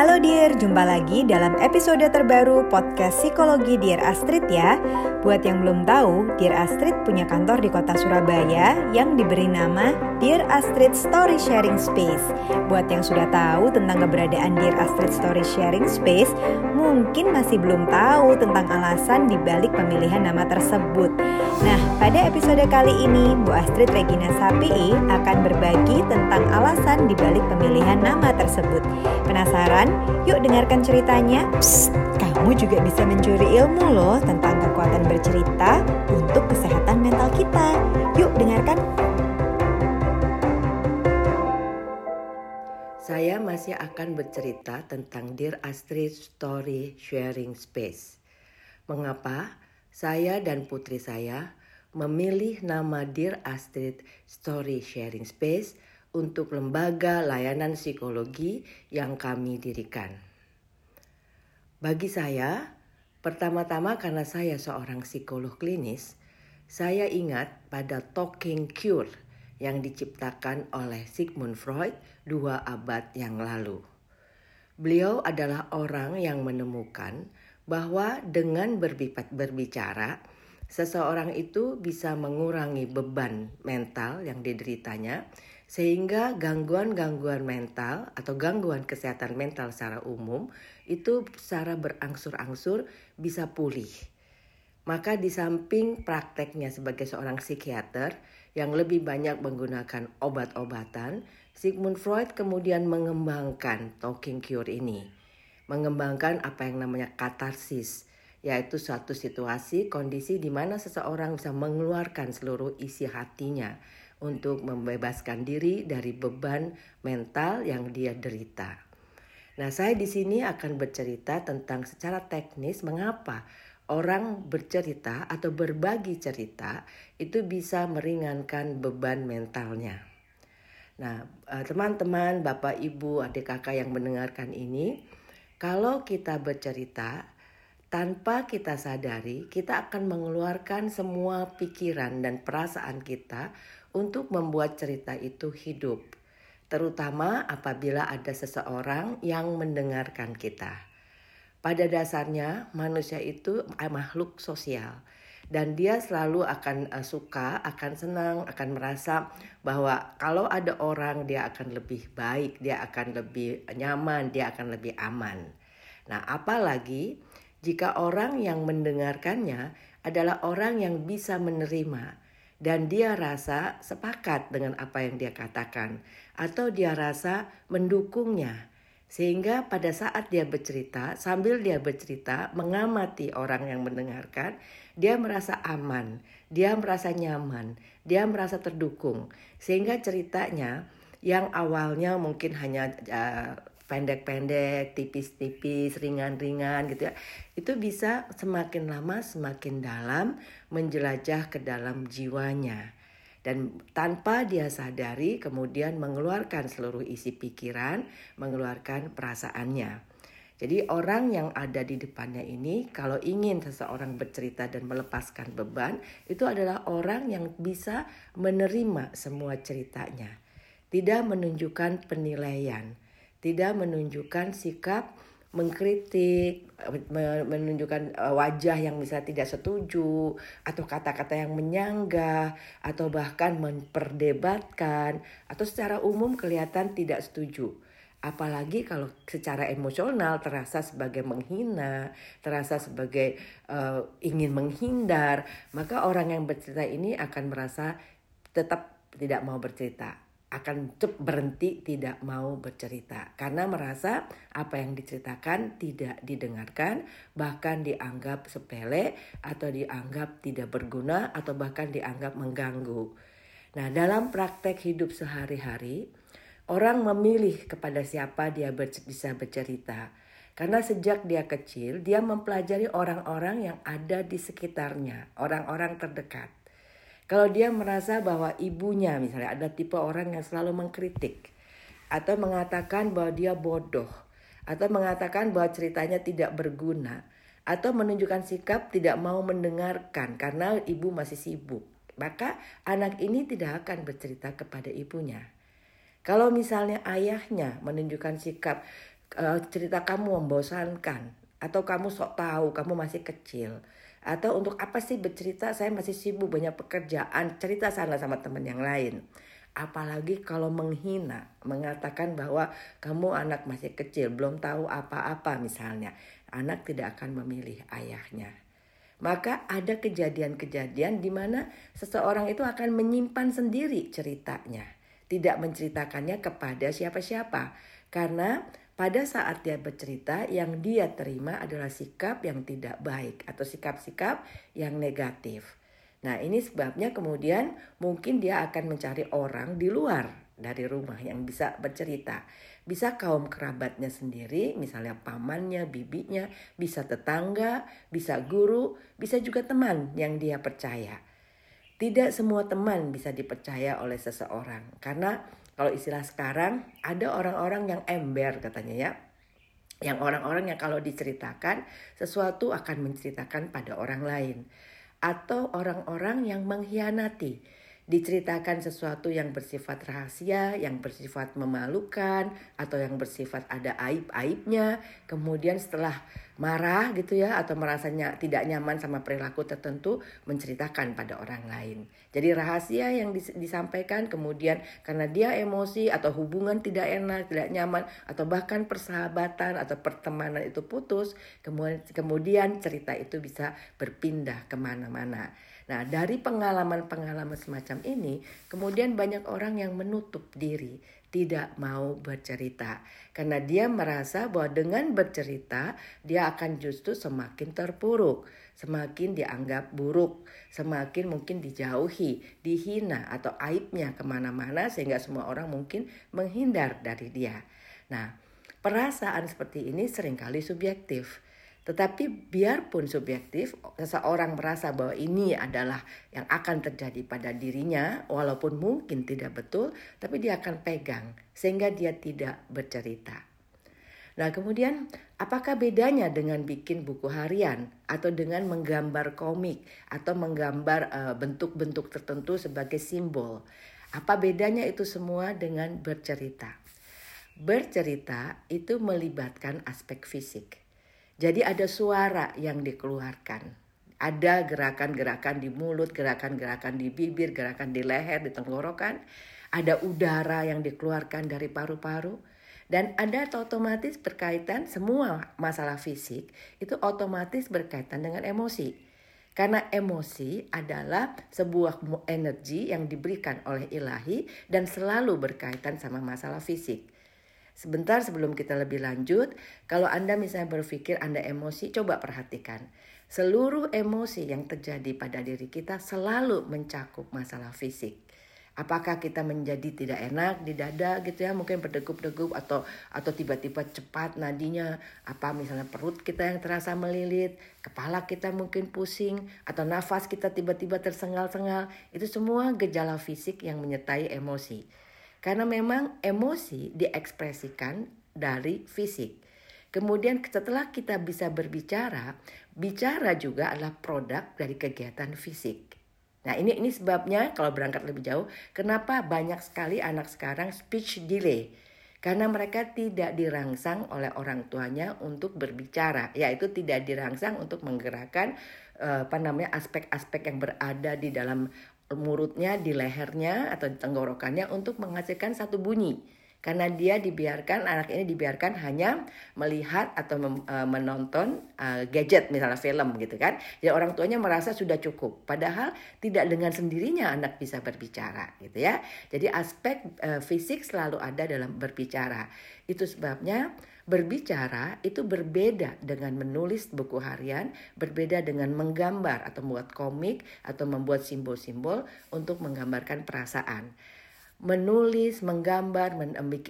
Halo Dear, jumpa lagi dalam episode terbaru podcast Psikologi Dear Astrid ya. Buat yang belum tahu, Dear Astrid punya kantor di kota Surabaya yang diberi nama Dear Astrid Story Sharing Space. Buat yang sudah tahu tentang keberadaan Dear Astrid Story Sharing Space, mungkin masih belum tahu tentang alasan dibalik pemilihan nama tersebut. Nah, pada episode kali ini, Bu Astrid Regina Sapii akan berbagi tentang alasan dibalik pemilihan nama tersebut. Penasaran? Yuk dengarkan ceritanya. Psst, kamu juga bisa mencuri ilmu loh tentang kekuatan bercerita untuk kesehatan mental kita. Yuk dengarkan. Saya masih akan bercerita tentang Dear Astrid Story Sharing Space. Mengapa saya dan putri saya memilih nama Dear Astrid Story Sharing Space untuk lembaga layanan psikologi yang kami dirikan. Bagi saya, pertama-tama karena saya seorang psikolog klinis, saya ingat pada Talking Cure yang diciptakan oleh Sigmund Freud dua abad yang lalu. Beliau adalah orang yang menemukan bahwa dengan berbicara, seseorang itu bisa mengurangi beban mental yang dideritanya sehingga gangguan-gangguan mental atau gangguan kesehatan mental secara umum itu secara berangsur-angsur bisa pulih. Maka di samping prakteknya sebagai seorang psikiater yang lebih banyak menggunakan obat-obatan, Sigmund Freud kemudian mengembangkan talking cure ini. Mengembangkan apa yang namanya katarsis, yaitu suatu situasi, kondisi di mana seseorang bisa mengeluarkan seluruh isi hatinya untuk membebaskan diri dari beban mental yang dia derita. Nah, saya di sini akan bercerita tentang secara teknis mengapa orang bercerita atau berbagi cerita itu bisa meringankan beban mentalnya. Nah, eh, teman-teman, Bapak, Ibu, adik kakak yang mendengarkan ini, kalau kita bercerita tanpa kita sadari, kita akan mengeluarkan semua pikiran dan perasaan kita untuk membuat cerita itu hidup, terutama apabila ada seseorang yang mendengarkan kita. Pada dasarnya, manusia itu makhluk sosial, dan dia selalu akan uh, suka, akan senang, akan merasa bahwa kalau ada orang, dia akan lebih baik, dia akan lebih nyaman, dia akan lebih aman. Nah, apalagi jika orang yang mendengarkannya adalah orang yang bisa menerima dan dia rasa sepakat dengan apa yang dia katakan. Atau dia rasa mendukungnya. Sehingga pada saat dia bercerita sambil dia bercerita mengamati orang yang mendengarkan dia merasa aman. Dia merasa nyaman. Dia merasa terdukung. Sehingga ceritanya yang awalnya mungkin hanya uh, pendek-pendek, tipis-tipis, ringan-ringan gitu ya. Itu bisa semakin lama semakin dalam menjelajah ke dalam jiwanya. Dan tanpa dia sadari kemudian mengeluarkan seluruh isi pikiran, mengeluarkan perasaannya. Jadi orang yang ada di depannya ini kalau ingin seseorang bercerita dan melepaskan beban itu adalah orang yang bisa menerima semua ceritanya. Tidak menunjukkan penilaian tidak menunjukkan sikap mengkritik, menunjukkan e, wajah yang bisa tidak setuju, atau kata-kata yang menyanggah, atau bahkan memperdebatkan, atau secara umum kelihatan tidak setuju. Apalagi kalau secara emosional terasa sebagai menghina, terasa sebagai uh, ingin menghindar, maka orang yang bercerita ini akan merasa tetap tidak mau bercerita akan cep berhenti tidak mau bercerita karena merasa apa yang diceritakan tidak didengarkan bahkan dianggap sepele atau dianggap tidak berguna atau bahkan dianggap mengganggu. Nah, dalam praktek hidup sehari-hari orang memilih kepada siapa dia bisa bercerita. Karena sejak dia kecil, dia mempelajari orang-orang yang ada di sekitarnya, orang-orang terdekat. Kalau dia merasa bahwa ibunya misalnya ada tipe orang yang selalu mengkritik atau mengatakan bahwa dia bodoh atau mengatakan bahwa ceritanya tidak berguna atau menunjukkan sikap tidak mau mendengarkan karena ibu masih sibuk, maka anak ini tidak akan bercerita kepada ibunya. Kalau misalnya ayahnya menunjukkan sikap uh, cerita kamu membosankan atau kamu sok tahu kamu masih kecil atau untuk apa sih bercerita? Saya masih sibuk banyak pekerjaan. Cerita sana sama teman yang lain. Apalagi kalau menghina mengatakan bahwa kamu anak masih kecil belum tahu apa-apa misalnya. Anak tidak akan memilih ayahnya. Maka ada kejadian-kejadian di mana seseorang itu akan menyimpan sendiri ceritanya. Tidak menceritakannya kepada siapa-siapa. Karena pada saat dia bercerita yang dia terima adalah sikap yang tidak baik atau sikap-sikap yang negatif. Nah, ini sebabnya kemudian mungkin dia akan mencari orang di luar dari rumah yang bisa bercerita. Bisa kaum kerabatnya sendiri, misalnya pamannya, bibinya, bisa tetangga, bisa guru, bisa juga teman yang dia percaya. Tidak semua teman bisa dipercaya oleh seseorang karena kalau istilah sekarang ada orang-orang yang ember katanya ya. Yang orang-orang yang kalau diceritakan sesuatu akan menceritakan pada orang lain. Atau orang-orang yang mengkhianati diceritakan sesuatu yang bersifat rahasia, yang bersifat memalukan, atau yang bersifat ada aib-aibnya. Kemudian setelah marah gitu ya, atau merasanya tidak nyaman sama perilaku tertentu, menceritakan pada orang lain. Jadi rahasia yang disampaikan kemudian karena dia emosi atau hubungan tidak enak, tidak nyaman, atau bahkan persahabatan atau pertemanan itu putus, kemudian, kemudian cerita itu bisa berpindah ke mana-mana. Nah, dari pengalaman-pengalaman semacam ini, kemudian banyak orang yang menutup diri, tidak mau bercerita, karena dia merasa bahwa dengan bercerita, dia akan justru semakin terpuruk, semakin dianggap buruk, semakin mungkin dijauhi, dihina, atau aibnya ke mana-mana, sehingga semua orang mungkin menghindar dari dia. Nah, perasaan seperti ini sering kali subjektif tetapi biarpun subjektif, seseorang merasa bahwa ini adalah yang akan terjadi pada dirinya, walaupun mungkin tidak betul, tapi dia akan pegang sehingga dia tidak bercerita. Nah, kemudian apakah bedanya dengan bikin buku harian atau dengan menggambar komik atau menggambar eh, bentuk-bentuk uh, tertentu sebagai simbol? Apa bedanya itu semua dengan bercerita? Bercerita itu melibatkan aspek fisik jadi ada suara yang dikeluarkan. Ada gerakan-gerakan di mulut, gerakan-gerakan di bibir, gerakan di leher, di tenggorokan. Ada udara yang dikeluarkan dari paru-paru. Dan ada otomatis berkaitan semua masalah fisik itu otomatis berkaitan dengan emosi. Karena emosi adalah sebuah energi yang diberikan oleh ilahi dan selalu berkaitan sama masalah fisik. Sebentar sebelum kita lebih lanjut, kalau Anda misalnya berpikir Anda emosi, coba perhatikan. Seluruh emosi yang terjadi pada diri kita selalu mencakup masalah fisik. Apakah kita menjadi tidak enak di dada gitu ya, mungkin berdegup-degup atau atau tiba-tiba cepat nadinya, apa misalnya perut kita yang terasa melilit, kepala kita mungkin pusing atau nafas kita tiba-tiba tersengal-sengal, itu semua gejala fisik yang menyertai emosi. Karena memang emosi diekspresikan dari fisik. Kemudian setelah kita bisa berbicara, bicara juga adalah produk dari kegiatan fisik. Nah ini ini sebabnya kalau berangkat lebih jauh, kenapa banyak sekali anak sekarang speech delay. Karena mereka tidak dirangsang oleh orang tuanya untuk berbicara, yaitu tidak dirangsang untuk menggerakkan eh, apa namanya aspek-aspek yang berada di dalam mulutnya di lehernya atau di tenggorokannya untuk menghasilkan satu bunyi. Karena dia dibiarkan anak ini dibiarkan hanya melihat atau uh, menonton uh, gadget misalnya film gitu kan. Jadi orang tuanya merasa sudah cukup. Padahal tidak dengan sendirinya anak bisa berbicara gitu ya. Jadi aspek uh, fisik selalu ada dalam berbicara. Itu sebabnya Berbicara itu berbeda dengan menulis buku harian, berbeda dengan menggambar atau membuat komik atau membuat simbol-simbol untuk menggambarkan perasaan. Menulis, menggambar,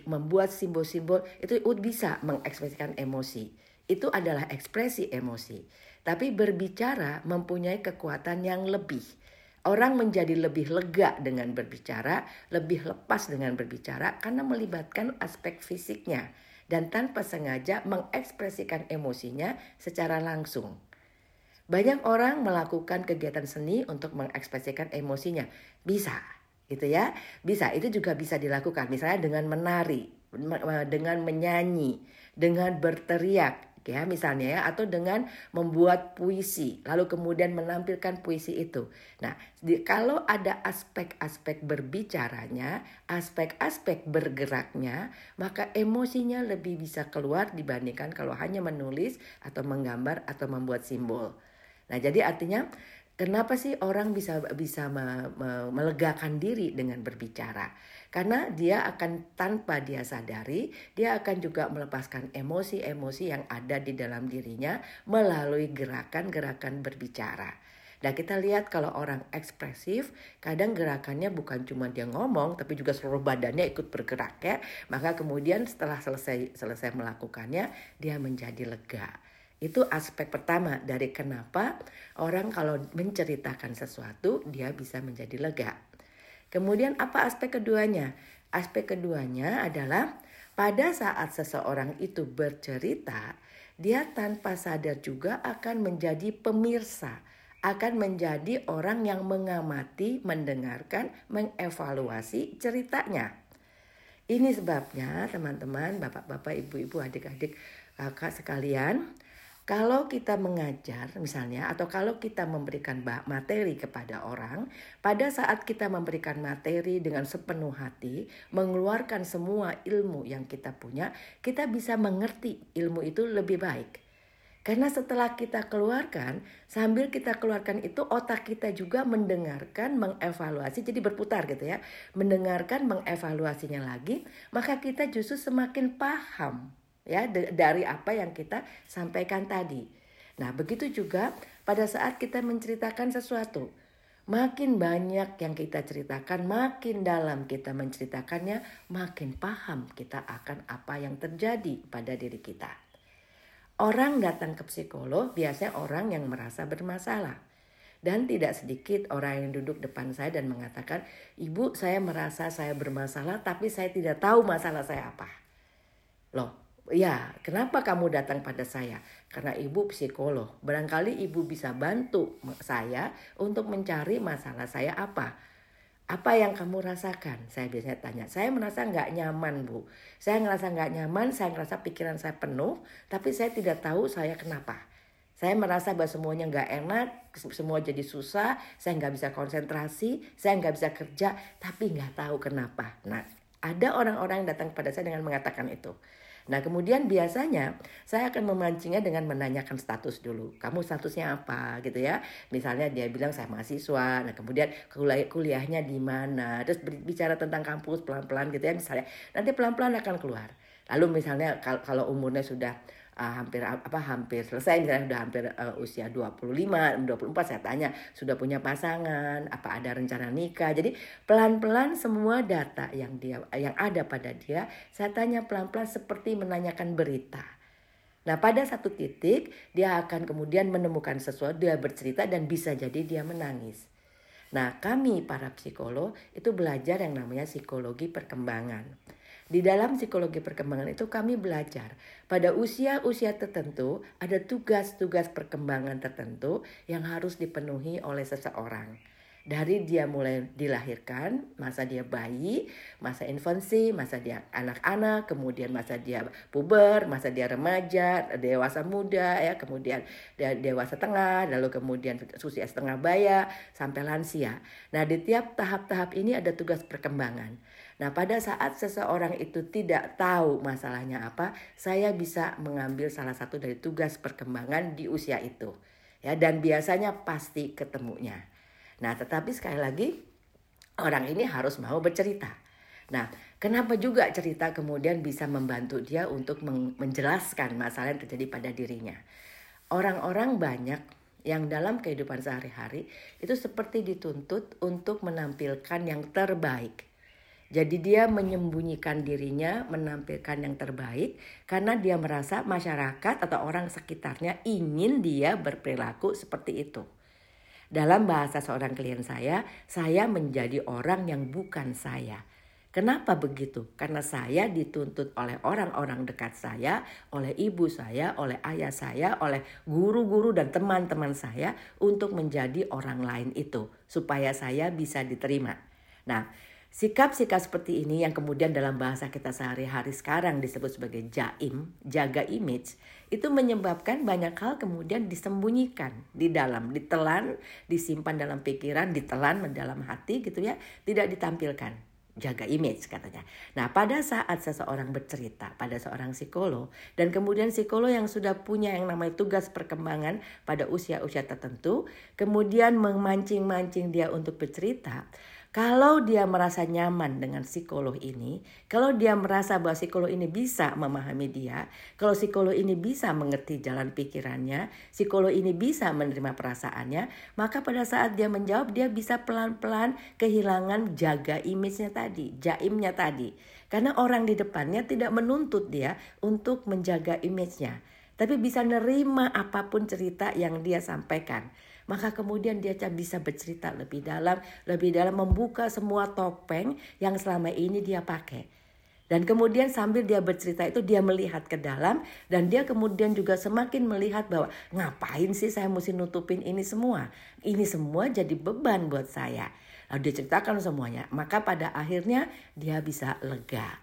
membuat simbol-simbol itu bisa mengekspresikan emosi. Itu adalah ekspresi emosi. Tapi berbicara mempunyai kekuatan yang lebih. Orang menjadi lebih lega dengan berbicara, lebih lepas dengan berbicara karena melibatkan aspek fisiknya dan tanpa sengaja mengekspresikan emosinya secara langsung. Banyak orang melakukan kegiatan seni untuk mengekspresikan emosinya. Bisa, gitu ya. Bisa, itu juga bisa dilakukan. Misalnya dengan menari. dengan menyanyi, dengan berteriak, ya misalnya ya atau dengan membuat puisi lalu kemudian menampilkan puisi itu. Nah, di, kalau ada aspek-aspek berbicaranya, aspek-aspek bergeraknya, maka emosinya lebih bisa keluar dibandingkan kalau hanya menulis atau menggambar atau membuat simbol. Nah, jadi artinya Kenapa sih orang bisa bisa me, me, melegakan diri dengan berbicara? Karena dia akan tanpa dia sadari, dia akan juga melepaskan emosi-emosi yang ada di dalam dirinya melalui gerakan-gerakan berbicara. Dan kita lihat kalau orang ekspresif, kadang gerakannya bukan cuma dia ngomong, tapi juga seluruh badannya ikut bergerak ya. Maka kemudian setelah selesai selesai melakukannya, dia menjadi lega. Itu aspek pertama dari kenapa orang kalau menceritakan sesuatu dia bisa menjadi lega. Kemudian apa aspek keduanya? Aspek keduanya adalah pada saat seseorang itu bercerita, dia tanpa sadar juga akan menjadi pemirsa, akan menjadi orang yang mengamati, mendengarkan, mengevaluasi ceritanya. Ini sebabnya teman-teman, bapak-bapak, ibu-ibu, adik-adik, kakak sekalian, kalau kita mengajar misalnya atau kalau kita memberikan materi kepada orang, pada saat kita memberikan materi dengan sepenuh hati, mengeluarkan semua ilmu yang kita punya, kita bisa mengerti ilmu itu lebih baik. Karena setelah kita keluarkan, sambil kita keluarkan itu otak kita juga mendengarkan, mengevaluasi, jadi berputar gitu ya. Mendengarkan, mengevaluasinya lagi, maka kita justru semakin paham ya dari apa yang kita sampaikan tadi. Nah, begitu juga pada saat kita menceritakan sesuatu. Makin banyak yang kita ceritakan, makin dalam kita menceritakannya, makin paham kita akan apa yang terjadi pada diri kita. Orang datang ke psikolog biasanya orang yang merasa bermasalah. Dan tidak sedikit orang yang duduk depan saya dan mengatakan, "Ibu, saya merasa saya bermasalah, tapi saya tidak tahu masalah saya apa." Loh, Ya, kenapa kamu datang pada saya? Karena ibu psikolog. Barangkali ibu bisa bantu saya untuk mencari masalah saya apa. Apa yang kamu rasakan? Saya biasanya tanya. Saya merasa nggak nyaman, Bu. Saya ngerasa nggak nyaman, saya ngerasa pikiran saya penuh, tapi saya tidak tahu saya kenapa. Saya merasa bahwa semuanya nggak enak, semua jadi susah, saya nggak bisa konsentrasi, saya nggak bisa kerja, tapi nggak tahu kenapa. Nah, ada orang-orang yang datang pada saya dengan mengatakan itu. Nah kemudian biasanya saya akan memancingnya dengan menanyakan status dulu. Kamu statusnya apa gitu ya. Misalnya dia bilang saya mahasiswa. Nah kemudian kuliah kuliahnya di mana. Terus bicara tentang kampus pelan-pelan gitu ya misalnya. Nanti pelan-pelan akan keluar. Lalu misalnya kalau umurnya sudah uh, hampir apa hampir selesai misalnya sudah hampir uh, usia 25, 24 saya tanya sudah punya pasangan, apa ada rencana nikah. Jadi pelan-pelan semua data yang dia yang ada pada dia saya tanya pelan-pelan seperti menanyakan berita. Nah, pada satu titik dia akan kemudian menemukan sesuatu, dia bercerita dan bisa jadi dia menangis. Nah, kami para psikolog itu belajar yang namanya psikologi perkembangan. Di dalam psikologi perkembangan itu kami belajar pada usia-usia tertentu ada tugas-tugas perkembangan tertentu yang harus dipenuhi oleh seseorang. Dari dia mulai dilahirkan, masa dia bayi, masa infansi, masa dia anak-anak, kemudian masa dia puber, masa dia remaja, dewasa muda, ya, kemudian dia dewasa tengah, lalu kemudian usia setengah baya sampai lansia. Nah, di tiap tahap-tahap ini ada tugas perkembangan. Nah, pada saat seseorang itu tidak tahu masalahnya apa, saya bisa mengambil salah satu dari tugas perkembangan di usia itu. Ya, dan biasanya pasti ketemunya. Nah, tetapi sekali lagi orang ini harus mau bercerita. Nah, kenapa juga cerita kemudian bisa membantu dia untuk menjelaskan masalah yang terjadi pada dirinya? Orang-orang banyak yang dalam kehidupan sehari-hari itu seperti dituntut untuk menampilkan yang terbaik jadi dia menyembunyikan dirinya, menampilkan yang terbaik karena dia merasa masyarakat atau orang sekitarnya ingin dia berperilaku seperti itu. Dalam bahasa seorang klien saya, saya menjadi orang yang bukan saya. Kenapa begitu? Karena saya dituntut oleh orang-orang dekat saya, oleh ibu saya, oleh ayah saya, oleh guru-guru dan teman-teman saya untuk menjadi orang lain itu supaya saya bisa diterima. Nah, Sikap-sikap seperti ini yang kemudian dalam bahasa kita sehari-hari sekarang disebut sebagai jaim, jaga image, itu menyebabkan banyak hal kemudian disembunyikan di dalam, ditelan, disimpan dalam pikiran, ditelan dalam hati gitu ya, tidak ditampilkan jaga image katanya. Nah, pada saat seseorang bercerita pada seorang psikolog dan kemudian psikolog yang sudah punya yang namanya tugas perkembangan pada usia-usia tertentu, kemudian memancing-mancing dia untuk bercerita, kalau dia merasa nyaman dengan psikolog ini, kalau dia merasa bahwa psikolog ini bisa memahami dia, kalau psikolog ini bisa mengerti jalan pikirannya, psikolog ini bisa menerima perasaannya, maka pada saat dia menjawab dia bisa pelan-pelan kehilangan jaga image-nya tadi, jaimnya tadi. Karena orang di depannya tidak menuntut dia untuk menjaga image-nya, tapi bisa nerima apa pun cerita yang dia sampaikan maka kemudian dia bisa bercerita lebih dalam, lebih dalam membuka semua topeng yang selama ini dia pakai. Dan kemudian sambil dia bercerita itu dia melihat ke dalam dan dia kemudian juga semakin melihat bahwa ngapain sih saya mesti nutupin ini semua. Ini semua jadi beban buat saya. Lalu dia ceritakan semuanya. Maka pada akhirnya dia bisa lega.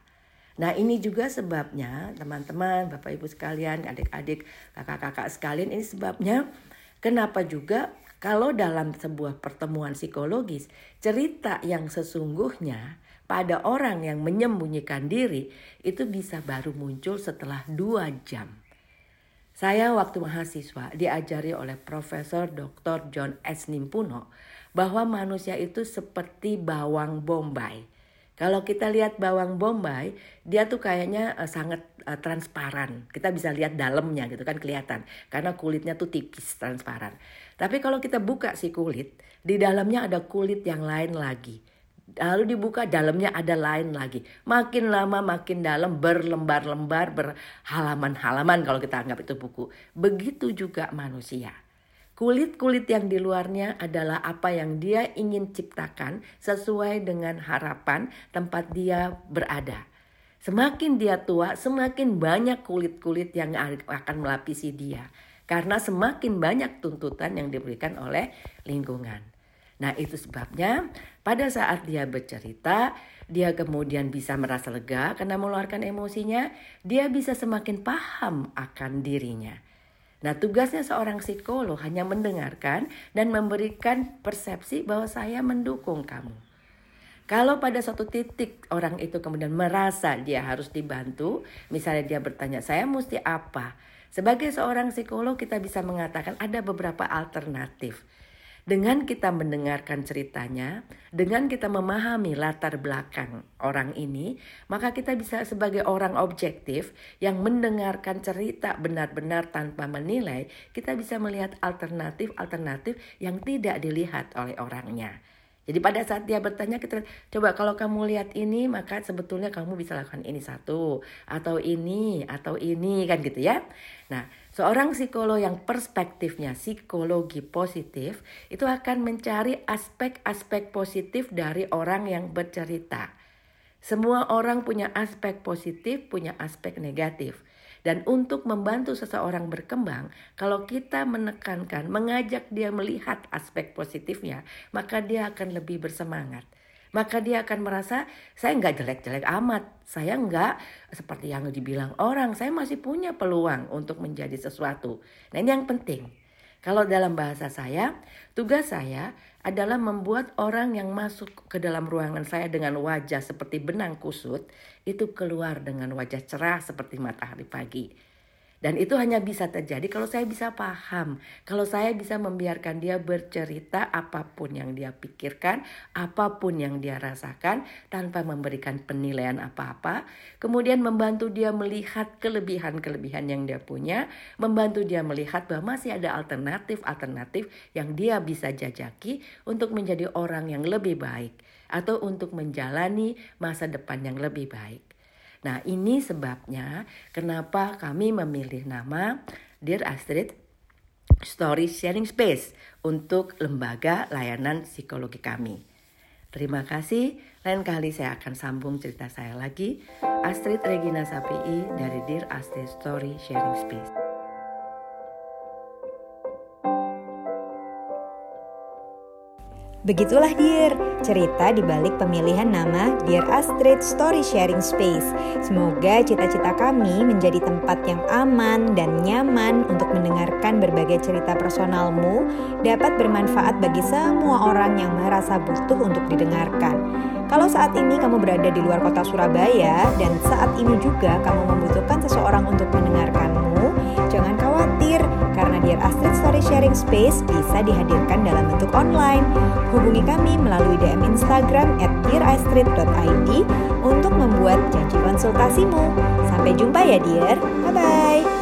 Nah ini juga sebabnya teman-teman, bapak ibu sekalian, adik-adik, kakak-kakak sekalian ini sebabnya Kenapa juga kalau dalam sebuah pertemuan psikologis, cerita yang sesungguhnya pada orang yang menyembunyikan diri itu bisa baru muncul setelah dua jam. Saya waktu mahasiswa diajari oleh Profesor Dr. John S. Nimpuno bahwa manusia itu seperti bawang bombay kalau kita lihat bawang bombay, dia tuh kayaknya uh, sangat uh, transparan. Kita bisa lihat dalamnya gitu kan kelihatan. Karena kulitnya tuh tipis, transparan. Tapi kalau kita buka si kulit, di dalamnya ada kulit yang lain lagi. Lalu dibuka dalamnya ada lain lagi. Makin lama makin dalam berlembar-lembar berhalaman-halaman kalau kita anggap itu buku. Begitu juga manusia. Kulit-kulit yang di luarnya adalah apa yang dia ingin ciptakan sesuai dengan harapan tempat dia berada. Semakin dia tua, semakin banyak kulit-kulit yang akan melapisi dia. Karena semakin banyak tuntutan yang diberikan oleh lingkungan. Nah itu sebabnya pada saat dia bercerita, dia kemudian bisa merasa lega karena mengeluarkan emosinya, dia bisa semakin paham akan dirinya. Nah, tugasnya seorang psikolog hanya mendengarkan dan memberikan persepsi bahwa saya mendukung kamu. Kalau pada suatu titik orang itu kemudian merasa dia harus dibantu, misalnya dia bertanya, "Saya mesti apa?" Sebagai seorang psikolog kita bisa mengatakan ada beberapa alternatif. Dengan kita mendengarkan ceritanya, dengan kita memahami latar belakang orang ini, maka kita bisa sebagai orang objektif yang mendengarkan cerita benar-benar tanpa menilai, kita bisa melihat alternatif-alternatif yang tidak dilihat oleh orangnya. Jadi pada saat dia bertanya kita coba kalau kamu lihat ini maka sebetulnya kamu bisa lakukan ini satu atau ini atau ini kan gitu ya. Nah, seorang psikolog yang perspektifnya psikologi positif itu akan mencari aspek-aspek positif dari orang yang bercerita. Semua orang punya aspek positif, punya aspek negatif. Dan untuk membantu seseorang berkembang, kalau kita menekankan, mengajak dia melihat aspek positifnya, maka dia akan lebih bersemangat. Maka dia akan merasa, saya nggak jelek-jelek amat. Saya nggak seperti yang dibilang orang, saya masih punya peluang untuk menjadi sesuatu. Nah ini yang penting. Kalau dalam bahasa saya, tugas saya adalah membuat orang yang masuk ke dalam ruangan saya dengan wajah seperti benang kusut itu keluar dengan wajah cerah seperti matahari pagi. Dan itu hanya bisa terjadi kalau saya bisa paham, kalau saya bisa membiarkan dia bercerita apa pun yang dia pikirkan, apa pun yang dia rasakan tanpa memberikan penilaian apa-apa, kemudian membantu dia melihat kelebihan-kelebihan yang dia punya, membantu dia melihat bahwa masih ada alternatif-alternatif yang dia bisa jajaki untuk menjadi orang yang lebih baik atau untuk menjalani masa depan yang lebih baik. Nah ini sebabnya kenapa kami memilih nama Dear Astrid Story Sharing Space untuk lembaga layanan psikologi kami. Terima kasih. Lain kali saya akan sambung cerita saya lagi. Astrid Regina Sapii dari Dear Astrid Story Sharing Space. Begitulah Dear, cerita di balik pemilihan nama Dear Astrid Story Sharing Space. Semoga cita-cita kami menjadi tempat yang aman dan nyaman untuk mendengarkan berbagai cerita personalmu dapat bermanfaat bagi semua orang yang merasa butuh untuk didengarkan. Kalau saat ini kamu berada di luar kota Surabaya dan saat ini juga kamu membutuhkan seseorang untuk mendengarkanmu, jangan khawatir karena Dear Astrid Story Sharing Space bisa dihadirkan dalam bentuk online. Hubungi kami melalui DM Instagram at untuk membuat janji konsultasimu. Sampai jumpa ya dear, bye-bye.